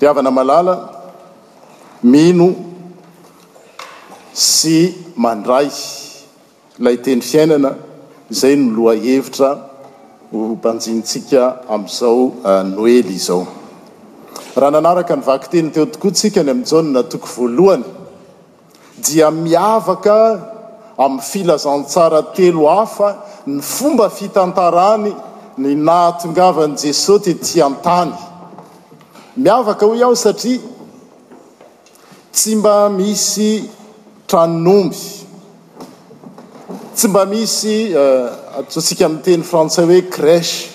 Ry havana malala, mino sy mandray ilay teny fiainana izay no lohahevitra ho banjinintsika amin'izao Noely izao. Raha nanaraka ny vakiteny teo tokoa isika any amin'ny Jaona toko voalohany, dia miavaka amin'ny filazantsara telo hafa ny fomba fitantarany ny nahatongavan'i Jesoa tetỳ an-tany. Miavaka, hoy aho, satria tsy mba misy tranon'omby, tsy mba misy, eh, antsointsika amin'ny teny frantsay hoe crèche,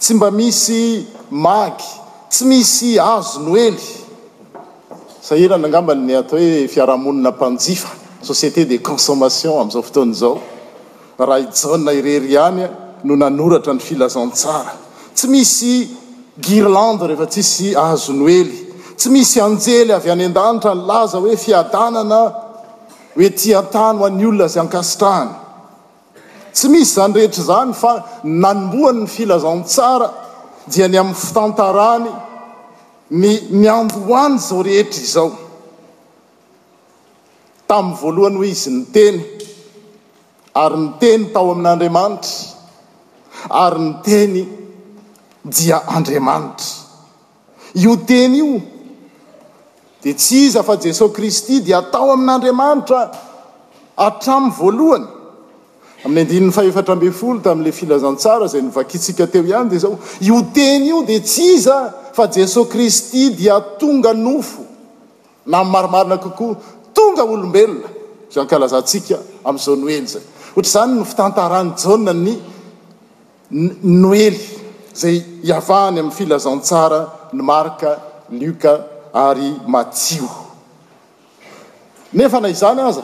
Tsy mba misy magy, tsy misy azo noely. Sahirana angamba ny atao hoe fiarahamonina mpanjifa, société de consommation amin'izao fotoana izao. Raha i Jaona irery ihany no nanoratra ny Filazantsara. Tsy misy guirlande rehefa tsisy azo noely. Tsy misy anjely avy any an-danitra nilaza hoe fiadanana ho ety an-tany ho an'ny olona izay ankasitrahany. Tsy misy izany rehetra izany fa ny nanombohany ny filazantsara dia ny amin'ny fitantarany ny niandohany izao rehetra izao. Tamin'ny voalohany hoy izy ny Teny, ary ny Teny tao amin'Andriamanitra, ary ny Teny dia Andriamanitra. Io Teny io dia tsy iza fa Jesoa Kristy, dia tao amin' Andriamanitra hatramin'ny voalohany. Amin'ny andininy fahefatra ambin'ny folo tamin'ilay Filazantsara izay novakintsika teo ihany dia izao, Io Teny io dia tsy iza fa Jesoa Kristy dia tonga nofo, na amin'ny marimarina kokoa, tonga olombelona, izay ankalazantsika amin'izao Noely izay. Hoatr'izany no fitantaran'i Jaona ny. ny Noely izay iavahany amin'ny filazantsara ny Marka, Lioka ary Matio. Nefa na izany aza,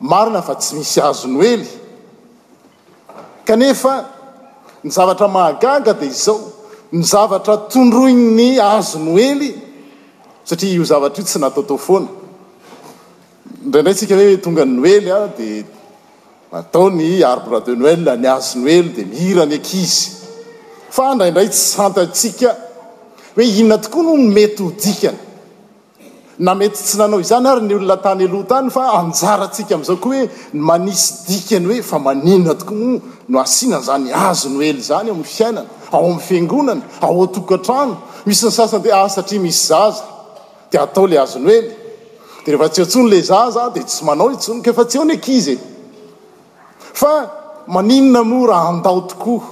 marina fa tsy misy hazo Noely. Kanefa ny zavatra mahagaga dia izao, ny zavatra tondroin'ny hazo Noely, satria io zavatra io tsy natao tao foana, Indraindray tsika hoe tonga ny noely a de atao ny arbre de noel ny hazo noely de mihira ny ankizy fa indraindray tsy fantatsika hoe inona tokoa no ny mety ho dikany na mety tsy nanao izany ary ny olona tany aloha tany fa anjaratsika amin'izao koa hoe ny manisy dikany hoe fa maninona tokoa moa no asiana an'izany hazo noely izany ao amin'ny fiainana ao amin'ny fiangonana ao an-tokantrano misy ny sasany dia ah satria misy zaza Dia atao le azy noely dia rehefa tsy eo tsony le zaza dia tsy manao intsony k'efa tsy eo ny ankizy e! Fa maninona moa raha handao tokoa?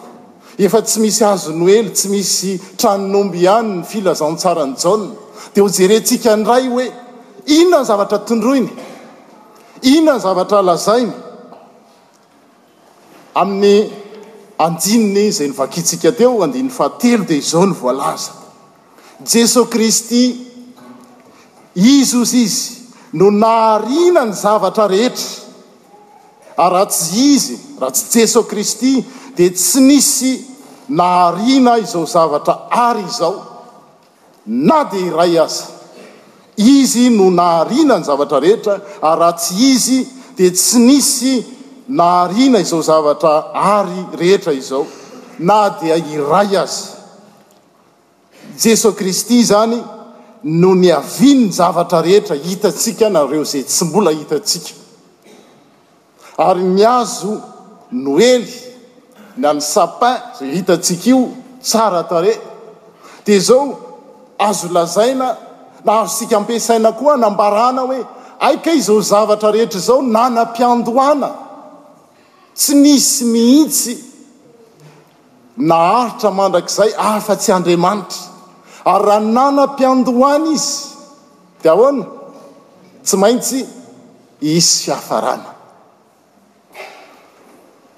Efa tsy misy hazo noely, tsy misy tranon'omby ihany ny filazantsaran'i Jaona. Dia ho jerentsika indray hoe inona ny zavatra tondroiny? Inona ny zavatra lazainy? Amin'ny andininy izay novakintsika teo, andininy fahatelo dia izao no voalaza. Jesoa Kristy. Izy ozy Izy no nahariana ny zavatra rehetra. Ary raha tsy Izy, raha tsy Jesoa Kristy, dia tsy nisy nahariana izao zavatra ary izao, na dia iray aza. Izy no nahariana ny zavatra rehetra, ary raha tsy Izy, dia tsy nisy nahariana izao zavatra ary rehetra izao, na dia iray aza. Jeso Kristy izany no niavin ny zavatra rehetra hitantsika na ireo izay tsy mbola hitantsika. Ary ny hazo noely na ny sapin izay hitantsika io tsara tarehy dia izao azo lazaina na azontsika ampiasaina koa hanambarana hoe hay kay izao zavatra rehetra izao nanam-piandohana tsy nisy mihitsy Naharitra mandrakizay afa-tsy Andriamanitra. Ary raha nanam-piandohana izy, dia ahoana? Tsy maintsy hisy fiafarana.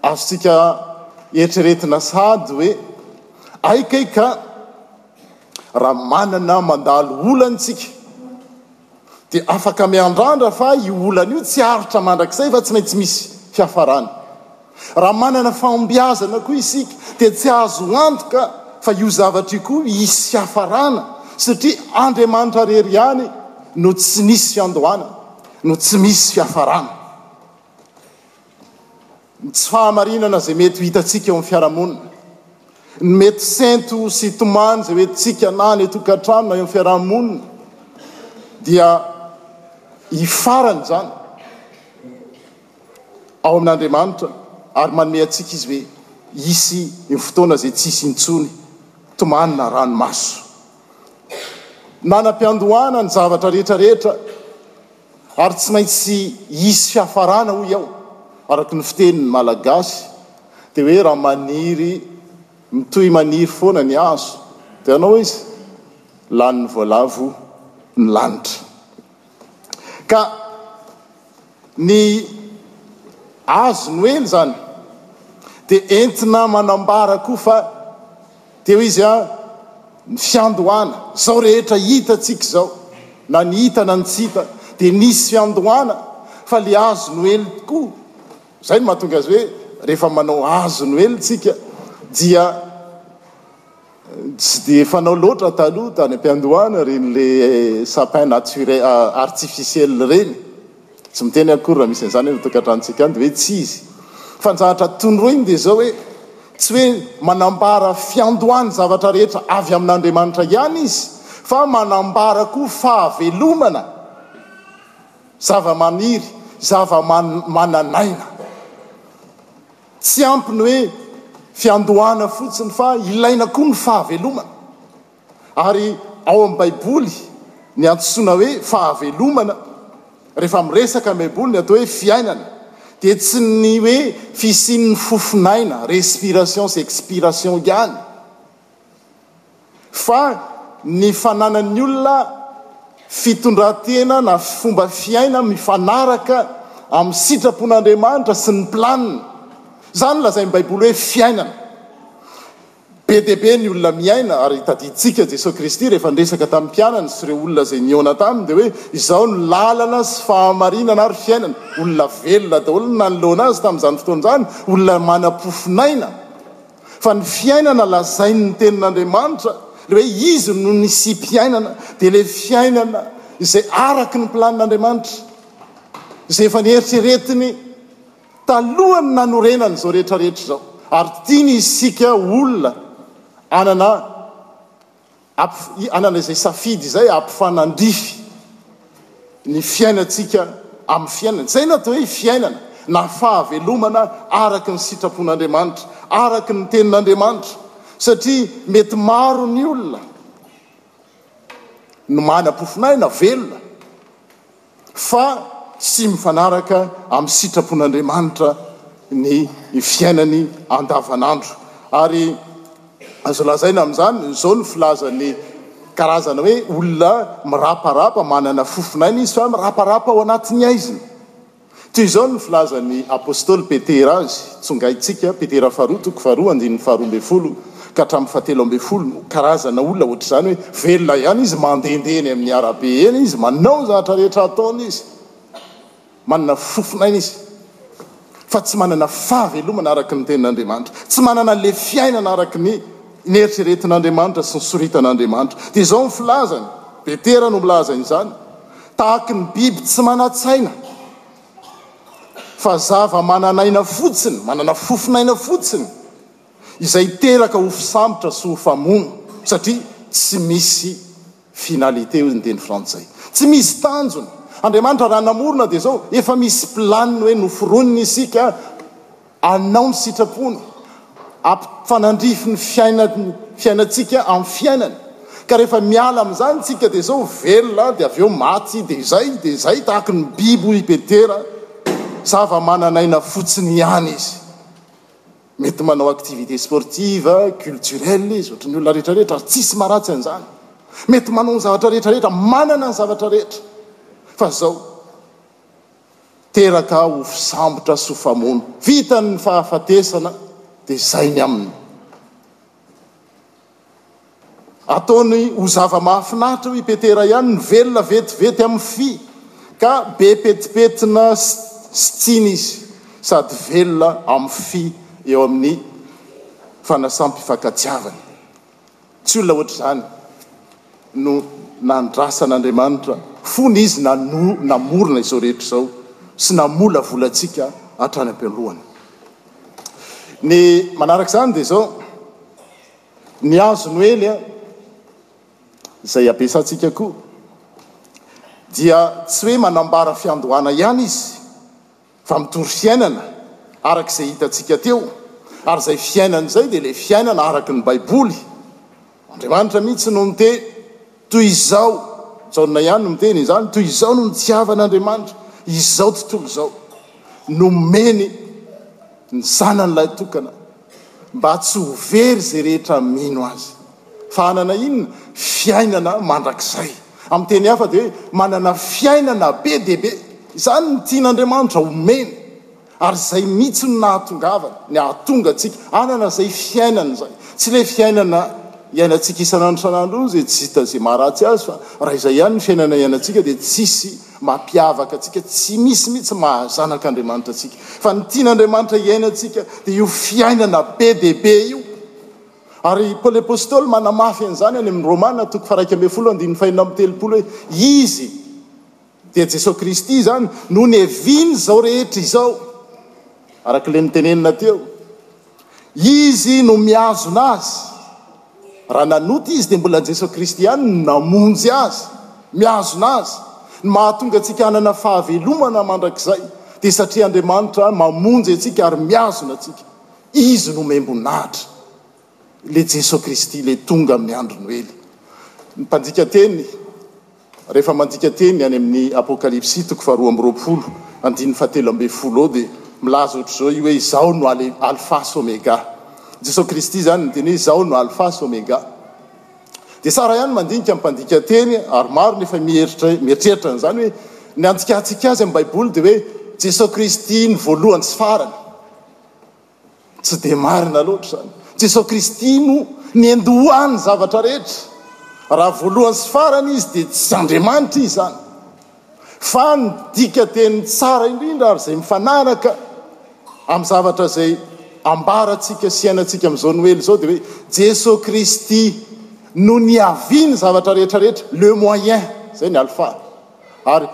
Azontsika eritreretina sahady hoe, Hay kay ka, raha manana mandalo olana isika, dia afaka miandrandra fa io olana io tsy aritra mandrakizay fa tsy maintsy misy fiafarany. Raha manana fahombiazana koa isika dia tsy azo antoka fa io zavatra io koa hisy fiafarana satria Andriamanitra rery ihany no tsy nisy fiandohana, no tsy misy fiafarana. ny tsy fahamarinana izay mety ho hitantsika eo amin'ny fiarahamonina, ny mety sento sy tomany izay ho entintsika na any an-tokantrano na eo amin'ny fiarahamonina dia hifarana izany ao amin'Andriamanitra ary manome antsika izy hoe hisy ny fotoana izay tsy hisy intsony tomany na ranomaso. Nanam-piandohana ny zavatra rehetra rehetra. Ary tsy maintsy hisy fiafarana hoy aho, araka ny fitenin'ny Malagasy dia hoe raha maniry mitohy maniry foana ny hazo dia hanao aiza? lanin'ny voalavo ny lanitra. Ka ny hazo noely izany dia entina manambara koa fa Teo izy a, ny fiandohana, izao rehetra hitantsika izao, na ny hita na ny tsy hita, dia nisy fiandohana fa le azy noely tokoa, izay no mahatonga azy hoe rehefa manao azy noely tsika dia tsy dia fanao loatra, taloha tany am-piandohana ireny le sapin naturel, artificiel ireny. Tsy miteny akory raha misy an'izany any an-tokantranontsika any dia hoe tsy izy. Fanjahatra tondroiny dia izao hoe, tsy hoe manambara fiandohan'ny zavatra rehetra avy amin'Andriamanitra ihany izy fa manambara koa fahavelomana, zavamaniry, zavamananaina. Tsy ampy ny hoe fiandohana fotsiny fa ilaina koa ny fahavelomana. Ary ao amin'ny Baiboly ny antsoina hoe fahavelomana, rehefa miresaka ny Baiboly ny atao hoe fiainana dia tsy ny hoe fisian'ny fofonaina, respiration sy expiration, ihany fa ny fananan'ny olona fitondran-tena na fomba fiaina mifanaraka amin'ny sitrapon'Andriamanitra sy ny planiny. Izany no lazain'ny Baiboly hoe fiainana. Be dia be ny olona miaina ary tadidintsika Jesoa Kristy rehefa niresaka tamin'ny mpianany sy ireo olona izay nihaona taminy dia hoe izao no lalana sy fahamarinana ary fiainana. Olona velona daholo ny nanoloana azy tamin'izany fotoana izany, olona manam-pofon'aina. Fa ny fiainana lazain'ny tenin'Andriamanitra ilay hoe izy no nisiam-piainana dia ilay fiainana izay araka ny planin'Andriamanitra, izay efa neritreretiny. Talohan'ny nanorenany izao rehetra rehetra izao ary tiany isika olona hanana hanana izay safidy izay hampifanandrify ny fiainantsika amin'ny fiainany. Izay no atao hoe fiainana na fahavelomana araka ny sitrapon'Andriamanitra, araka ny tenin'Andriamanitra satria mety maro ny olona no manam-pofon'aina velona. fa tsy mifanaraka amin'ny sitrapon'Andriamanitra ny fiainany andavanandro. Ary azo lazaina amin'izany, izao no filazan'ny karazana hoe olona miraparapa, manana fofon'aina izy fa miraparapa ao anatin'ny aizina. Toy izao no filazan'ny apostoly Petera azy, Tsongaintsika, Petera faharoa toko faharoa andininy faharoa ambin'ny folo ka hatramin'ny fahatelo ambin'ny folo, karazana olona hoatr'izany hoe velona ihany izy, mandehandeha eny amin'ny arabe eny izy, manao ny zavatra rehetra ataony izy, manana fofon'aina izy, fa tsy manana fahavelomana araka ny tenin'Andriamanitra, tsy manana ilay fiainana araka ny neritreretin'Andriamanitra sy ny soritan'Andriamanitra. Dia izao ny filazany, Petera no milaza izany. Tahaky ny biby tsy manan-tsaina fa zava-manan'aina fotsiny, manana fofon'aina fotsiny, izay teraka ho fisambotra sy ho famono, satria tsy misy finalité hoy ny teny frantsay. Tsy misy tanjona. Andriamanitra raha namorona dia izao, efa misy planiny hoe noforonina isika, Anao ny sitrapony, ampifanandrify ny fiainany fiainantsika amin'ny fiainany, ka rehefa miala amin'izany isika dia izao velona dia avy eo maty dia izay dia izay tahaky ny biby hoy i Petera, zava-manan'aina fotsiny ihany izy, mety manao activité sportive, culturelle izy ohatry ny olona rehetra rehetra ary tsisy maharatsy an'izany, mety manao ny zavatra rehetra rehetra, manana ny zavatra rehetra fa izao. teraka ho fisambotra sy ho famono. Vitany ny fahafatesana dia izay ny aminy. Ataony ho zava-mahafinaritra hoe i Petera ihany no velona vetivety amin'ny fy ka be petipetina sy tsiny izy sady velona amin'ny fy eo amin'ny fanasam-pifankatiavany. Tsy olona hoatr'izany no nandrasan'Andriamanitra fony Izy namorona izao rehetra izao sy namolavola antsika hatrany am-pialohana. Ny manaraka izany dia izao, ny hazo noely a, izay abesantsika koa, dia tsy hoe manambara fiandohana ihany izy, Fa mitory fiainana araka izay hitantsika teo, ary izay fiainana izay dia ilay fiainana araka ny Baiboly. Andriamanitra mihitsy no niteny toy izao, Jaona ihany no miteny izany, toy izao no nitiavan'Andriamanitra izao tontolo izao, nomeny ny Zanany Lahitokana mba tsy ho very izay rehetra mino Azy, fa hanana inona? Fiainana mandrakizay. Amin'ny teny hafa dia hoe, manana fiainana be dia be. Izany no tian'Andriamanitra homeny, ary izay mihitsy no nahatongavany, ny hahatonga antsika hanana izay fiainana izay. Tsy ilay fiainana iainantsika isan'andro isan'andro izay tsy hita izay maharatsy azy, fa raha izay ihany ny fiainana iainantsika dia tsisy Mampiavaka antsika, tsy misy mihitsy maha zanak' Andriamanitra antsika, fa ny tian' Andriamanitra hiainantsika dia io fiainana be dia be io. Ary i Paoly Apôstôly manamafy an'izany any amin'ny Rômana toko faha-iraika ambin'ny folo andininy fahenina amby telopolo hoe, Izy, dia Jesoa Kristy izany, no niavian'izao rehetra izao, araka ilay notenenina teo. Izy no mihazona azy. Raha nanota izy dia mbola Jesoa Kristy ihany no namonjy azy, mihazona azy. Ny mahatonga antsika hanana fahavelomana mandrakizay dia satria Andriamanitra mamonjy antsika ary mihazona antsika. Izy no miambon'Atra. Ilay Jesoa Kristy ilay tonga amin'ny andro Noely. Ny mpandika teny. Rehefa mandika teny any amin'ny Apokalypsy toko faharoa amby roapolo andininy fahatelo ambin'ny folo ao dia milaza ohatr'izao io hoe Izaho no ale, Alfa sy Omega. Jesosy Kristy izany niteny hoe Izaho no Alfa sy Omega. Dia tsara ihany ny mandinika ny mpandika teny ary maro ny efa miheritre, mieritreritra an'izany hoe ny andikantsika azy amin'ny Baiboly dia hoe Jesosy Kristy ny voalohany sy farany. Tsy dia marina loatra izany. Jesosy Kristy no niandohan'ny zavatra rehetra. Raha voalohany sy farany izy dia tsy Andriamanitra izy izany. Fa ny dika teny tsara indrindra ary izay mifanaraka amin'ny zavatra izay ambarantsika sy iainantsika amin'izao Noely izao dia hoe Jesosy Kristy no niavian'ny zavatra rehetra rehetra, le moyen, izay ny alpha. Ary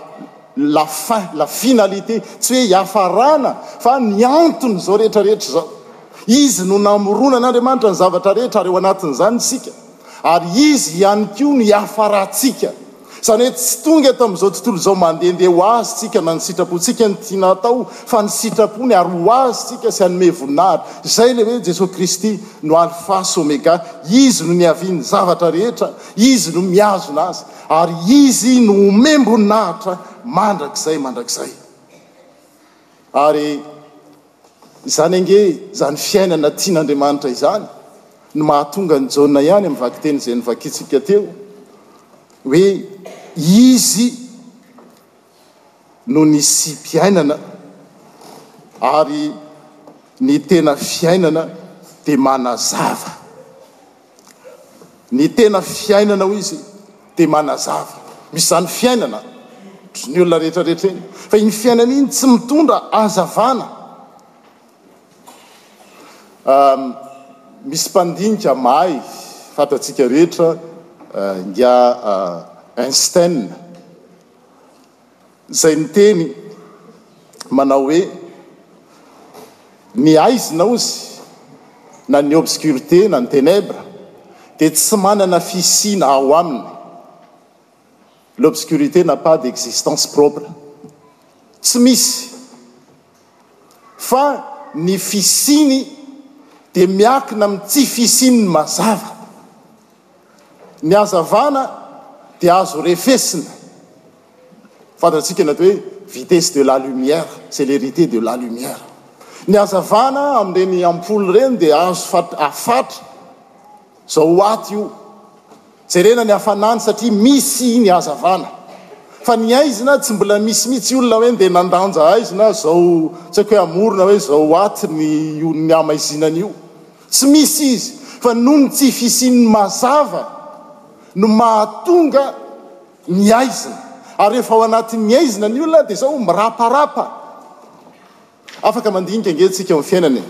la fin, la finalité, tsy hoe hiafarana fa ny anton'izao rehetra rehetra izao. Izy no namoronan'Andriamanitra ny zavatra rehetra ary ao anatin'izany isika. Ary Izy ihany koa no hiafarantsika. Izany hoe tsy tonga eto amin'izao tontolo izao mandehandeha ho Azy isika na ny sitrapontsika no tiana hatao fa ny sitrapony ary ho Azy isika sy hanome voninahitra. Izay ilay hoe Jesoa Kristy no Alpha sy Omega. Izy no niavian'ny zavatra rehetra. Izy no mihazona azy. Ary Izy no homem-boninahitra mandrakizay mandrakizay. Ary izany ange, izany fiainana tian'Andriamanitra izany no mahatonga an'i Jaona ihany amin'ny vakiteny izay novakintsika teo hoe Izy no nisiam-piainana ary ny tena fiainana dia manazava Ny tena fiainana hoy izy dia manazava. Misy izany fiainana ohatry ny olona rehetra rehetra iny. Fa iny fiainana iny tsy mitondra hazavana. Misy mpandinika mahay fantatsika rehetra, ingahy Einstein, izay niteny manao hoe, Ny haizina hozy, na ny obscurité na ny ténèbres, dia tsy manana fisiana ao aminy, l'obscurité n'a pas d'existence propre, tsy misy, fa ny fisiany dia miakina amin'ny tsy fisian'ny mazava. Ny hazavana dia azo refesina, fantatsika ny atao hoe vitesse de la lumière, célérité de la lumière. Ny hazavana amin'ireny ampoule ireny dia azo fat- afatra, izao watt io. Jerena ny hafanany satria misy ny hazavana. Fa ny haizina tsy mbola misy mihitsy olona hoe ndeha nandanja haizina izao, tsy haiko hoe hamorona hoe izao watt ny io ny hamaizinany io. Tsy misy izy fa noho ny tsy fisian'ny mazava no mahatonga ny aizina ary rehefa ao anatin'ny aizina ny olona dia izao miraparapa. Afaka mandinika ange tsika amin'ny fiainana e!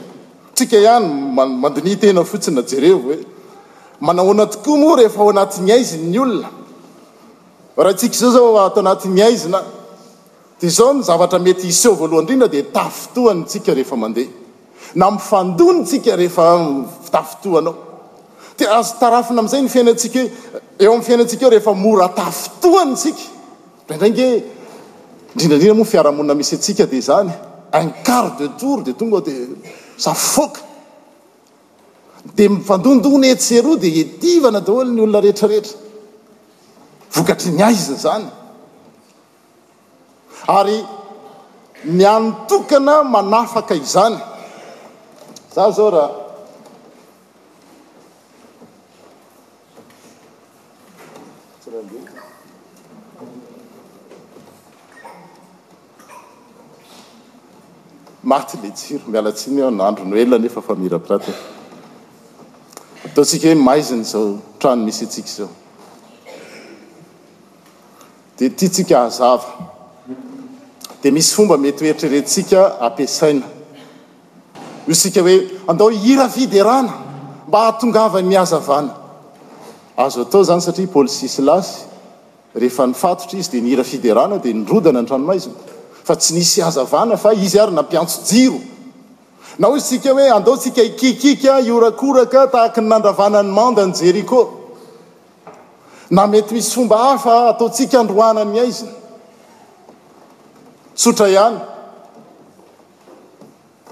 Tsika ihany mandinia tena fotsiny jereo hoe manahoana tokoa moa rehefa ao anatin'ny aizina ny olona. Raha tsika izao izao ato anatin'ny aizina Izao ny zavatra mety hiseho, voalohany indrindra dia tafintohany tsika rehefa mandeha, na mifandona tsika rehefa tafintohanao. Dia azo tarafina amin'izay ny fiainantsika hoe, eo amin'ny fiainantsika eo rehefa mora tafintohany tsika, indraindray nge, indrindra indrindra moa fiarahamonina misy antsika dia izany, un quart de tour dia tonga dia misafofoaka, dia mifandondona etsy sy eroa dia iadivana daholo ny olona rehetra rehetra. Vokatry ny aiza izany? Ary ny an'ny tokana manafaka izany. Za zao ra Maty le jiro, miala tsiny aho nandro no ela nefa fa mirapirata e. Ataontsika hoe maizina izao trano misy antsika izao. Dia tiantsika hazava. Dia misy fomba mety hoeritreretintsika ampiasaina. Hoy isika hoe, Andao hihira fiderana mba hahatongavan'ny hazavana. Azo atao izany satria i Paoly sy Silasy, rehefa nifatotra izy dia nihira fiderana dia nirodana ny tranomaizina. Fa tsy nisy hazavana fa izy ary nampiantso jiro. Na hoy isika hoe, Andao isika hikiakiaka, hihorakoraka tahaka ny nandravana ny mandan'i Jeriko. Na mety misy fomba hafa ataontsika androana ny aizina. Tsotra ihany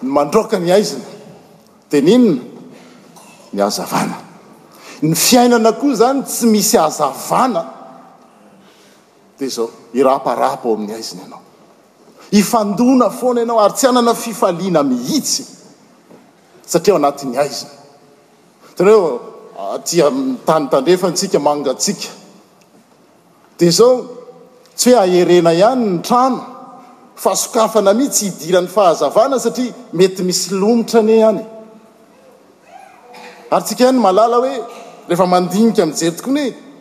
ny mandroaka ny aizina. Dia ny inona? Ny hazavana. Ny fiainana koa izany tsy misy hazavana. Dia izao, hiraparapa ao amin'ny aizina ianao. Hifandona foana ianao ary tsy hanana fifaliana mihitsy satria ao anatin'ny aizina. Hitanareo aty amin'ny tany tandrefantsika, mangatsiaka, dia izao, tsy hoe aherena ihany ny trano fa sokafana mihitsy hidiran'ny fahazavana satria mety misy lomotra anie any e! Ary tsika ihany malala hoe rehefa mandinika mijery tokoa anie,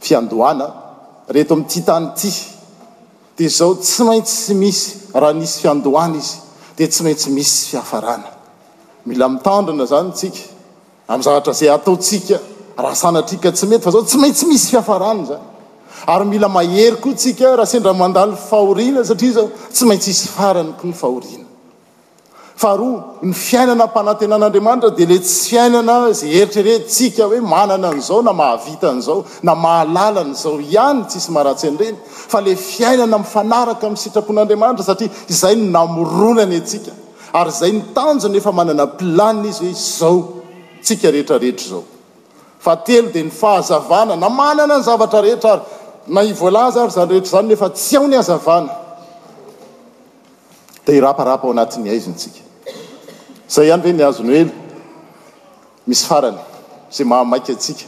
fiandohana raha eto amin'ity tany ity dia izao tsy maintsy misy raha nisy fiandohana izy dia tsy maintsy misy fiafarana mila mitandrina zany tsika amin'ny zavatra izay ataontsika raha sanatria ka tsy mety fa zao tsy maintsy misy fiafarana izany ary mila mahery koa tsika raha sendra mandalo fahoriana satria izao tsy maintsy hisy farany koa ny fahoriana Faharoa, ny fiainana ampanantenan'Andriamanitra dia ilay tsy fiainana izay eritreretintsika hoe manana an'izao na mahavita an'izao na mahalala an'izao ihany, tsisy maharatsy an'ireny, fa ilay fiainana mifanaraka amin'ny sitrapon'Andriamanitra satria izay no namoronany antsika ary izay no tanjony efa manana plan Izy hoe izao tsika rehetra rehetra izao. Fahatelo dia ny fahazavana na manana ny zavatra rehetra ary na i voalaza ary izany rehetra izany nefa tsy ao ny hazavana. Te hiraparapa ao anatin'ny haizina isika. Izay ihany ve ny azo noely? Misy farany izay mahamaika antsika,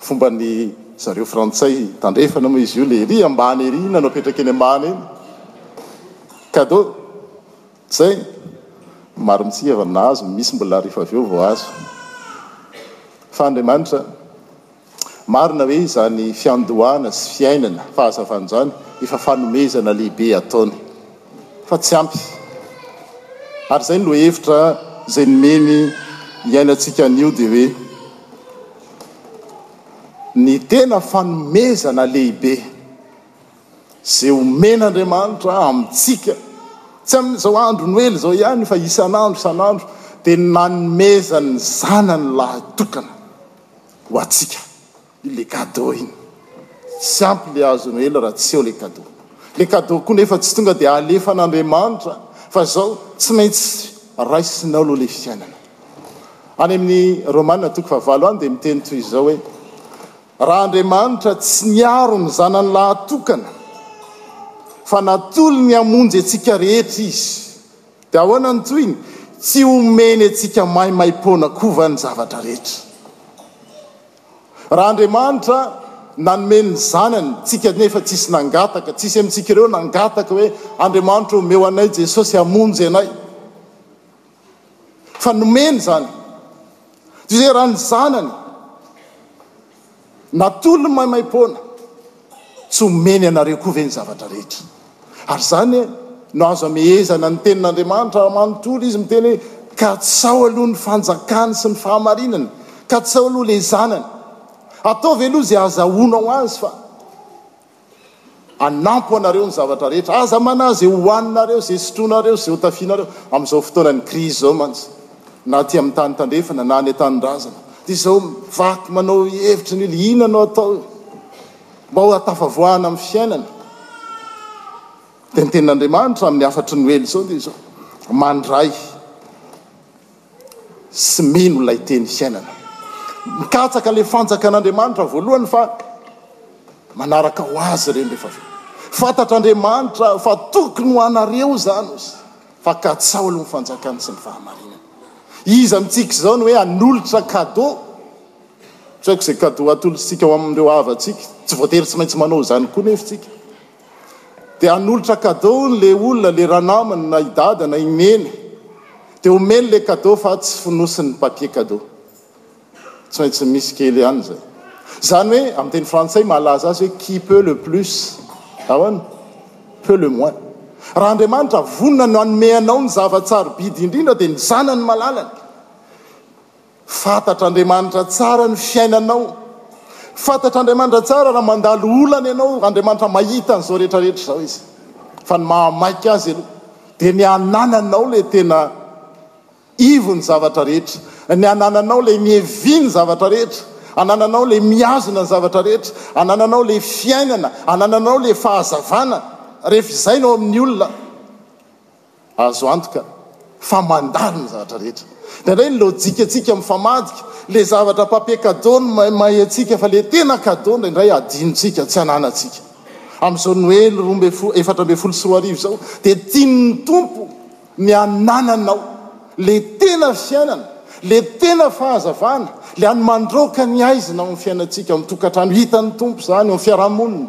fomban'ny zareo frantsay tandrefana moa izy io, le ery ambany ery iny anao apetraka eny ambany eny. Cadeau. Izay. Maro amintsika efa nahazo, misy mbola rehefa avy eo vao azo. Fa Andriamanitra. Marina hoe izany fiandohana sy fiainana fahazavana izany efa fanomezana lehibe ataony fa tsy ampy. Ary izay ny lohahevitra izay nomeny hiainantsika anio dia hoe ny tena fanomezana lehibe izay omen'Andriamanitra amintsika, tsy amin'izao andro Noely izao ihany fa isan'andro isan'andro, dia ny nanomezany ny Zanany lahy tokana. ho atsika io le cadeau iny tsy ampy le azo noely raha tsy eo le cadeau le cadeau koa nefa tsy tonga dia alefan'Andriamanitra fa zao tsy maintsy raisinao aloha le fiainana any amin'ny Romana toko fahavalo any dia miteny toy izao hoe raha Andriamanitra tsy niaro ny zanany lahatokana fa natolony hamonjy antsika rehetra izy Dia ahoana ny tohiny? Tsy homeny antsika maimaim-poana koa va ny zavatra rehetra? Raha Andriamanitra nanome ny Zanany, tsika nefa tsisy nangataka, tsisy amintsika ireo nangataka hoe, Andriamanitra ô, omeo anay Jesosy hamonjy anay. Fa nomeny izany. Toy izay raha ny Zanany. Natolony maimaimpoana. Tsy omeny anareo koa ve ny zavatra rehetra? Ary izany no azo amehezana ny Tenin'Andriamanitra, raha manontolo Izy miteny hoe, Katsaho aloha ny fanjakany sy ny fahamarinany, katsaho aloha ilay zanany. Ataovy aloha izay azahoanao azy fa. hanampo anareo ny zavatra rehetra. Aza manahy izay hohaninareo, izay sotroinareo, izay hotafianareo. Amin'izao fotoanan'ny krizy izao mantsy, na aty amin'ny tany tandrefana na any an-tanindrazana, dia izao vaky manao hevitra ny olona, inona no atao mba ho tafavoahana amin'ny fiainana? Dia ny tenin'Andriamanitra amin'ny hafatry ny Noely izao dia izao, mandray. sy mino ilay Teny fiainana. Mikatsaka ilay Fanjakan'Andriamanitra voalohany fa manaraka ho Azy ireny rehefa avy eo. Fantatr'Andriamanitra fa tokony ho anareo izany hozy, fa katsao aloha ny Fanjakany sy ny fahamarinany. Iza amintsika izao no hoe hanolotra kadô? Tsy haiko izay kadô hatolotr'tsika ho amin'ireo havantsika. Tsy voatery tsy maintsy manao izany koa nefa isika. Dia hanolotra cadeau ny le olona, le ranamana na i dada na i neny. Dia omeny le cadeau fa tsy fonosiny ny papier cadeau. Tsy maintsy misy kely ihany izay. Izany hoe amin'ny teny frantsay mahalaza azy hoe qui peut le plus, ahoana? Peut le moins. Raha Andriamanitra vonona ny hanome anao ny zava-tsarobidy indrindra dia ny zanany malalany. Fantatr'Andriamanitra tsara ny fiainanao. Fantatr'Andriamanitra tsara raha mandalo olana ianao. Andriamanitra mahita an'izao rehetra rehetra izao Izy. Fa ny mahamaika Azy aloha dia ny hanananao ilay tena ivon'ny zavatra rehetra. Ny hanananao ilay mihevi ny zavatra rehetra. Hanananao ilay mihazona ny zavatra rehetra. Hanananao ilay fiainana. Hanananao ilay fahazavana. Rehefa izay no ao amin'ny olona. Azo antoka fa mandalo ny zavatra rehetra. Indraindray ny lojikantsika mifamadika. Ilay zavatra papier cadeau no maimay antsika fa ilay tena cadeau indraindray hadinontsika, tsy ananantsika. Amin'izao Noely roa ambin'ny folo, efatra ambin'ny folo sy roa arivo izao dia tian'ny Tompo ny hanananao ilay tena fiainana, ilay tena fahazavana, ilay hany mandroaka ny haizina ao amin'ny fiainantsika, ao amin'ny tokantrano. Hitan'ny Tompo izany ao amin'ny fiarahamonina,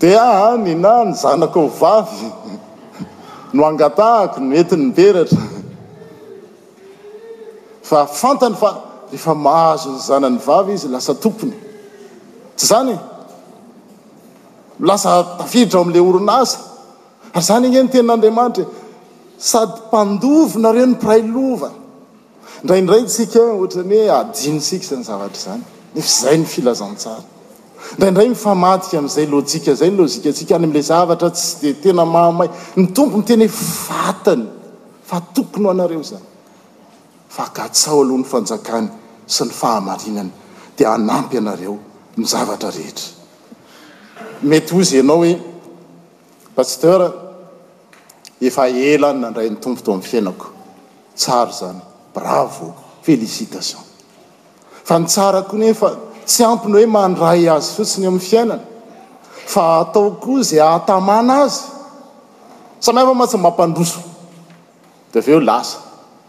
Dia ny na ny zanakao vavy no angatahako no entiny miperatra. Fa fantany fa rehefa mahazo ny zanany vavy izy lasa tompony. Tsy izany e? Lasa tafiditra ao amin'ilay orinasa. Ary izany ange ny tenin'Andriamanitra e. Sady mpandova nareo ny mpiray lova. Indraindray isika ohatran'ny hoe adinontsika izany zavatra izany, nefa izay no filazantsara. Indraindray mifamadika amin'izay lojika izay ny lojikantsika, any amin'ilay zavatra tsy dia tena mahamay. Ny Tompo miteny hoe vatany, fa tokony ho anareo izany. Fa katsao aloha ny fanjakany sy ny fahamarinany, dia hanampy anareo ny zavatra rehetra. Mety hozy ianao hoe, Pasteur, Efa ela aho no nandray ny Tompo tao amin'ny fiainako. Tsara izany. Bravo. Félicitation. Fa ny tsara koa nefa tsy ampy ny hoe mandray Azy fotsiny eo amin'ny fiainana fa atao koa izay hahatamana Azy. Samy hafa mantsy ny mampandroso. Dia avy eo lasa.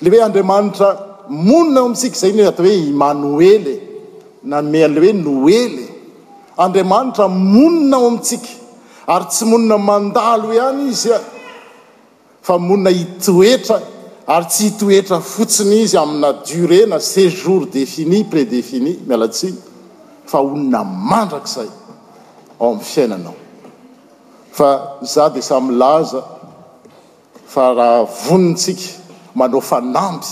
Ilay hoe Andriamanitra monina ao amintsika, izay no atao hoe Imanoely e, nanome an'ilay hoe Noely e. Andriamanitra monina ao amintsika, ary tsy monina mandalo ihany Izy an, fa monina hitoetra, ary tsy hitoetra fotsiny Izy amina durée na séjour défini, prédéfini, miala tsiny, fa honina mandrakizay ao amin'ny fiainanao. Fa izaho dia sahy milaza Fa raha vonintsika manao fanamby,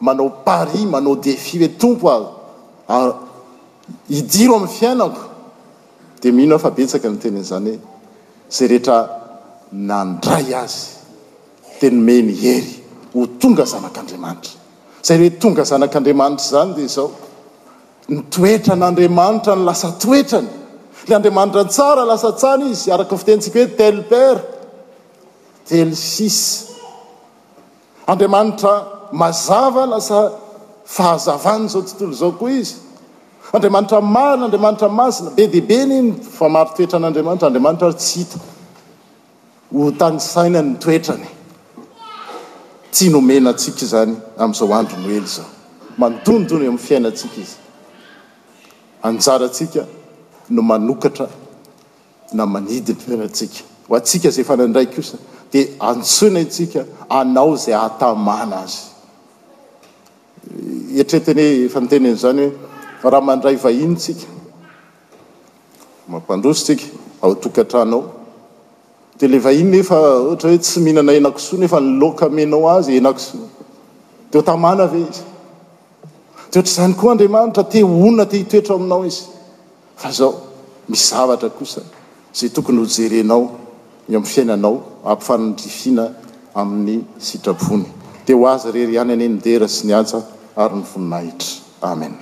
manao pari, manao defi hoe Tompo a, a, idiro amin'ny fiainako, dia mino aho fa betsaka ny teny an'izany hoe, Izay rehetra nandray Azy dia nomeny hery ho tonga zanak'Andriamanitra. Izay hoe tonga zanak'Andriamanitra izany dia izao, ny toetran'Andriamanitra no lasa toetrany. Ilay Andriamanitra tsara lasa tsara Izy, araka ny fitenintsika hoe tel père, Delcis. Andriamanitra mazava, lasa fahazavan'izao tontolo izao koa Izy. Andriamanitra marina, Andriamanitra masina. Be dia be ny fa maro toetra an'Andriamanitra, Andriamanitra ary tsy hita. Ho tanisaina ny toetrany. Tiany omena antsika izany amin'izao andro Noely izao. Mandondona eo amin'ny fiainantsika Izy. Anjarantsika no manokatra na manidy ny fiainantsika. Ho antsika izay efa nandray kosa dia antsoina isika hanao izay hahatamana Azy. Eritrereto anie efa niteny an'izany hoe raha mandray vahiny isika, mampandroso isika ao an-tokantrano ao, dia ilay vahiny nefa ohatra hoe tsy mihinana henakisoa nefa ny laoka amenao azy henakisoa, dia ho tamana ve izy? Dia ohatr'izany koa Andriamanitra, te honina, te hitoetra aminao Izy. Fa izao, misy zavatra kosa izay tokony hojerenao eo amin'ny fiainanao ampifanandrifiana amin'ny sitrapony. Dia ho Azy irery ihany anie ny dera sy ny antsa ary ny voninahitra. Amen.